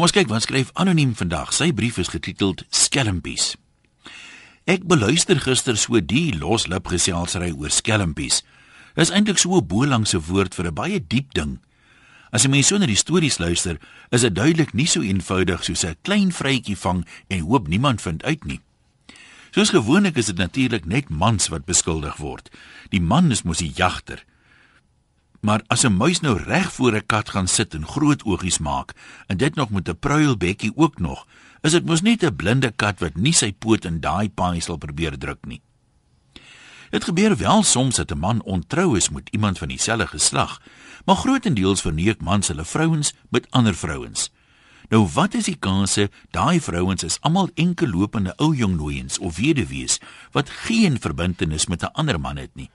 Kom ons kyk wat skryf anoniem vandag. Sy brief is getiteld Skelmpies. Ek beluister gister so die loslip geselsry oor skelmpies. Dit is eintlik so 'n bolangse woord vir 'n baie diep ding. As jy mens so na die stories luister, is dit duidelik nie so eenvoudig soos 'n klein vrytjie vang en hoop niemand vind uit nie. Soos gewoonlik is dit natuurlik net mans wat beskuldig word. Die man is mos die jagter. Maar as 'n muis nou reg voor 'n kat gaan sit en groot oogies maak en dit nog met 'n pruilbekkie ook nog, is dit mos net 'n blinde kat wat nie sy poot in daai paai sal probeer druk nie. Dit gebeur wel soms dat 'n man ontrou is met iemand van dieselfde geslag, maar grootendeels verneek mans hulle vrouens met ander vrouens. Nou wat is die kanse daai vrouens is almal enkel lopende ou jong nooiens of weduwees wat geen verbintenis met 'n ander man het nie.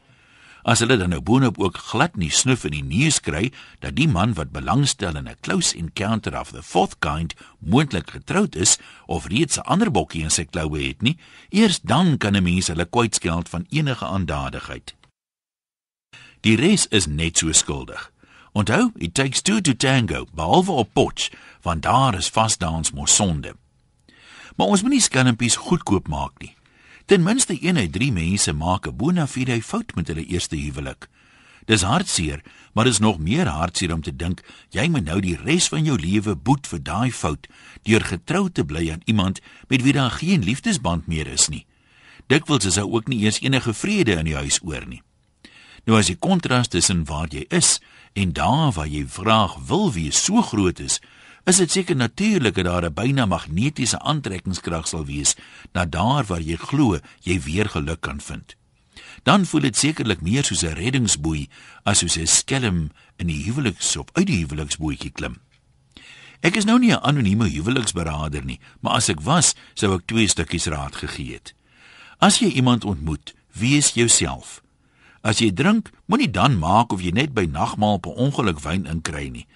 As hulle dan nou boonop ook glad nie snuf in die neus kry dat die man wat belangstel in 'n close encounter of the fourth kind moontlik getroud is of reeds 'n ander bokkie in sy kloue het nie, eers dan kan 'n mens hulle kwytskeld van enige aandadigheid. Die res is net so skuldig. Onthou, it takes two to tango, behalwe op potch, want daar is vasdans mos sonde. Maar ons moenie skelmpies goedkoop maak nie. Ten minste een uit 3 mense maak 'n bona fide fout met hulle eerste huwelik. Dis hartseer, maar is nog meer hartseer om te dink jy moet nou die res van jou lewe boet vir daai fout deur getrou te bly aan iemand met wie daar geen liefdesband meer is nie. Dikwels is daar ook nie eens enige vrede in die huis oor nie. Nou as die kontras tussen waar jy is en daar waar jy vraag wil wees so groot is, is dit seker natuurlik dat daar 'n byna magnetiese aantrekkingskrag sal wees na daar waar jy glo jy weer geluk kan vind. Dan voel dit sekerlik meer soos 'n reddingsboei as soos 'n skelm in die huweliks of uit die huweliksbootjie klim. Ek is nou nie 'n anonieme huweliksberader nie, maar as ek was, sou ek twee stukkies raad gegee het. As jy iemand ontmoet, wees jouself. As jy drink, moenie dan maak of jy net by nagmaal per ongeluk wyn inkry nie.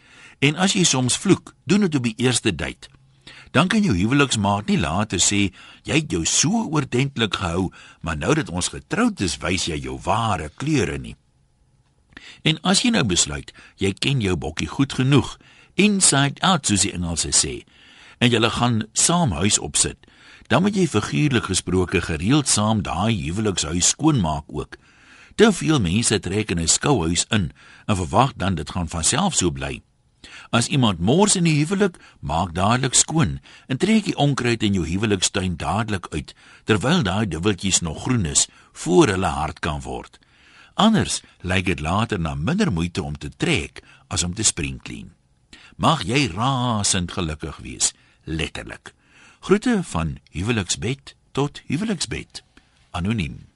En as jy soms vloek, doen dit op die eerste date. Dan kan jou huweliksmaat nie later sê jy het jou so oordentlik gehou, maar nou dat ons getroud is, wys jy jou ware kleure nie. En as jy nou besluit, jy ken jou bokkie goed genoeg, inside out soos die Engelse sê, en jy gaan saam huis opsit, dan moet jy figuurlik gesproke gereeld saam daai huwelikshuis skoonmaak ook. Te veel mense trek in 'n skouhuis in en verwag dan dit gaan van self so bly. As iemand mors in die huwelik, maak dadelik skoon en trek die onkruid in jou huwelikstuin dadelik uit terwyl daai dubbeltjies nog groen is voor hulle hard kan word. Anders lyk dit later na minder moeite om te trek as om te spring clean. Mag jy rasend gelukkig wees, letterlik. Groete van huweliksbed tot huweliksbed. Anoniem.